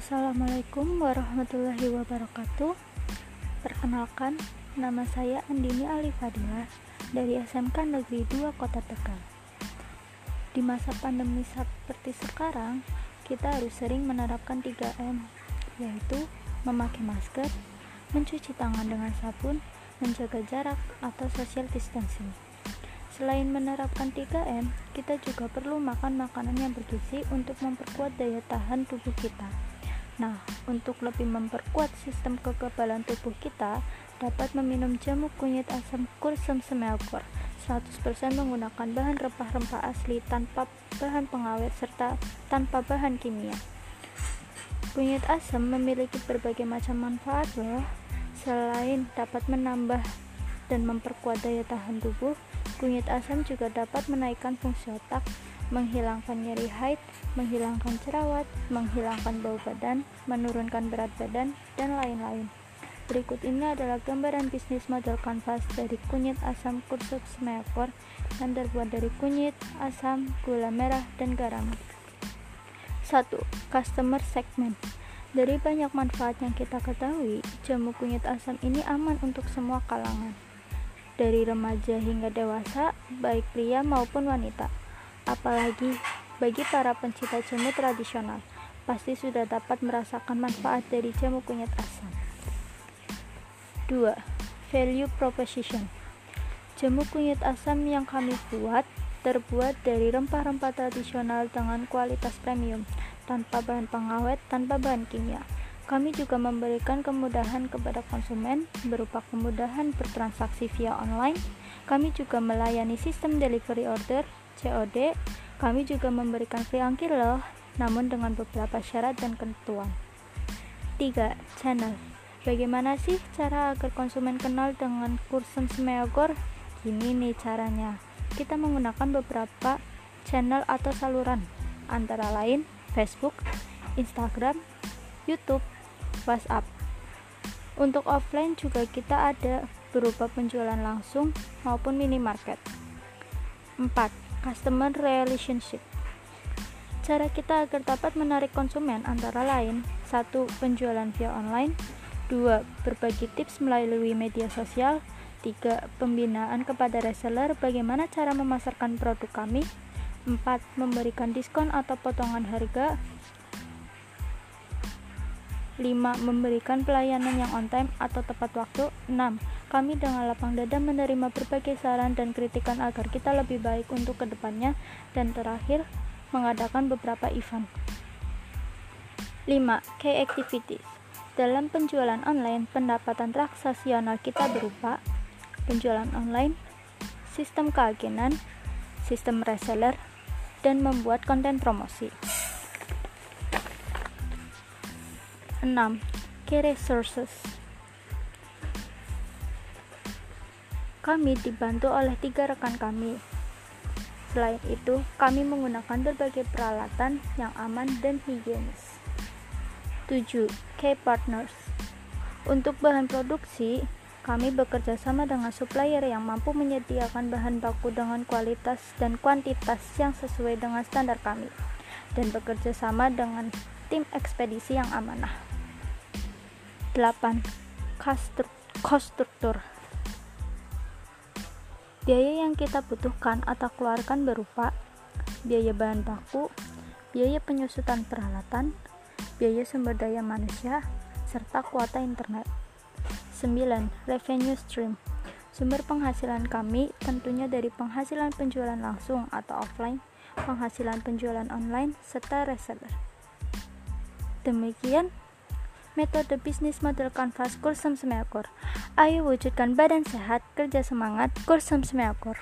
Assalamualaikum warahmatullahi wabarakatuh. Perkenalkan, nama saya Andini Ali Fadila dari SMK Negeri 2 Kota Tegal. Di masa pandemi seperti sekarang, kita harus sering menerapkan 3M, yaitu memakai masker, mencuci tangan dengan sabun, menjaga jarak atau social distancing. Selain menerapkan 3M, kita juga perlu makan makanan yang bergizi untuk memperkuat daya tahan tubuh kita. Nah, untuk lebih memperkuat sistem kekebalan tubuh kita, dapat meminum jamu kunyit asam kursem semelkor 100% menggunakan bahan rempah-rempah asli tanpa bahan pengawet serta tanpa bahan kimia. Kunyit asam memiliki berbagai macam manfaat loh. Selain dapat menambah dan memperkuat daya tahan tubuh, kunyit asam juga dapat menaikkan fungsi otak, menghilangkan nyeri haid, menghilangkan jerawat, menghilangkan bau badan, menurunkan berat badan, dan lain-lain. Berikut ini adalah gambaran bisnis model kanvas dari kunyit asam kursup semekor yang terbuat dari kunyit, asam, gula merah, dan garam. 1. Customer segment Dari banyak manfaat yang kita ketahui, jamu kunyit asam ini aman untuk semua kalangan dari remaja hingga dewasa, baik pria maupun wanita. Apalagi bagi para pencinta jamu tradisional, pasti sudah dapat merasakan manfaat dari jamu kunyit asam. 2. Value Proposition Jamu kunyit asam yang kami buat terbuat dari rempah-rempah tradisional dengan kualitas premium, tanpa bahan pengawet, tanpa bahan kimia. Kami juga memberikan kemudahan kepada konsumen berupa kemudahan bertransaksi via online. Kami juga melayani sistem delivery order COD. Kami juga memberikan free ongkir loh, namun dengan beberapa syarat dan ketentuan. 3. Channel Bagaimana sih cara agar konsumen kenal dengan kursem Smeogor? Gini nih caranya. Kita menggunakan beberapa channel atau saluran, antara lain Facebook, Instagram, YouTube, WhatsApp. Untuk offline juga kita ada berupa penjualan langsung maupun minimarket. 4. Customer relationship. Cara kita agar dapat menarik konsumen antara lain 1. Penjualan via online 2. Berbagi tips melalui media sosial 3. Pembinaan kepada reseller bagaimana cara memasarkan produk kami 4. Memberikan diskon atau potongan harga 5. Memberikan pelayanan yang on time atau tepat waktu 6. Kami dengan lapang dada menerima berbagai saran dan kritikan agar kita lebih baik untuk ke depannya dan terakhir, mengadakan beberapa event 5. Key activities Dalam penjualan online, pendapatan transaksional kita berupa penjualan online, sistem keagenan, sistem reseller, dan membuat konten promosi. 6. Key resources Kami dibantu oleh tiga rekan kami. Selain itu, kami menggunakan berbagai peralatan yang aman dan higienis. 7. Key partners Untuk bahan produksi, kami bekerja sama dengan supplier yang mampu menyediakan bahan baku dengan kualitas dan kuantitas yang sesuai dengan standar kami, dan bekerja sama dengan tim ekspedisi yang amanah. 8. Cost struktur Biaya yang kita butuhkan atau keluarkan berupa biaya bahan baku, biaya penyusutan peralatan, biaya sumber daya manusia, serta kuota internet. 9. Revenue stream Sumber penghasilan kami tentunya dari penghasilan penjualan langsung atau offline, penghasilan penjualan online, serta reseller. Demikian metode bisnis model kanvas Kursem Semeakor. Ayo wujudkan badan sehat, kerja semangat, Kursem Semeakor.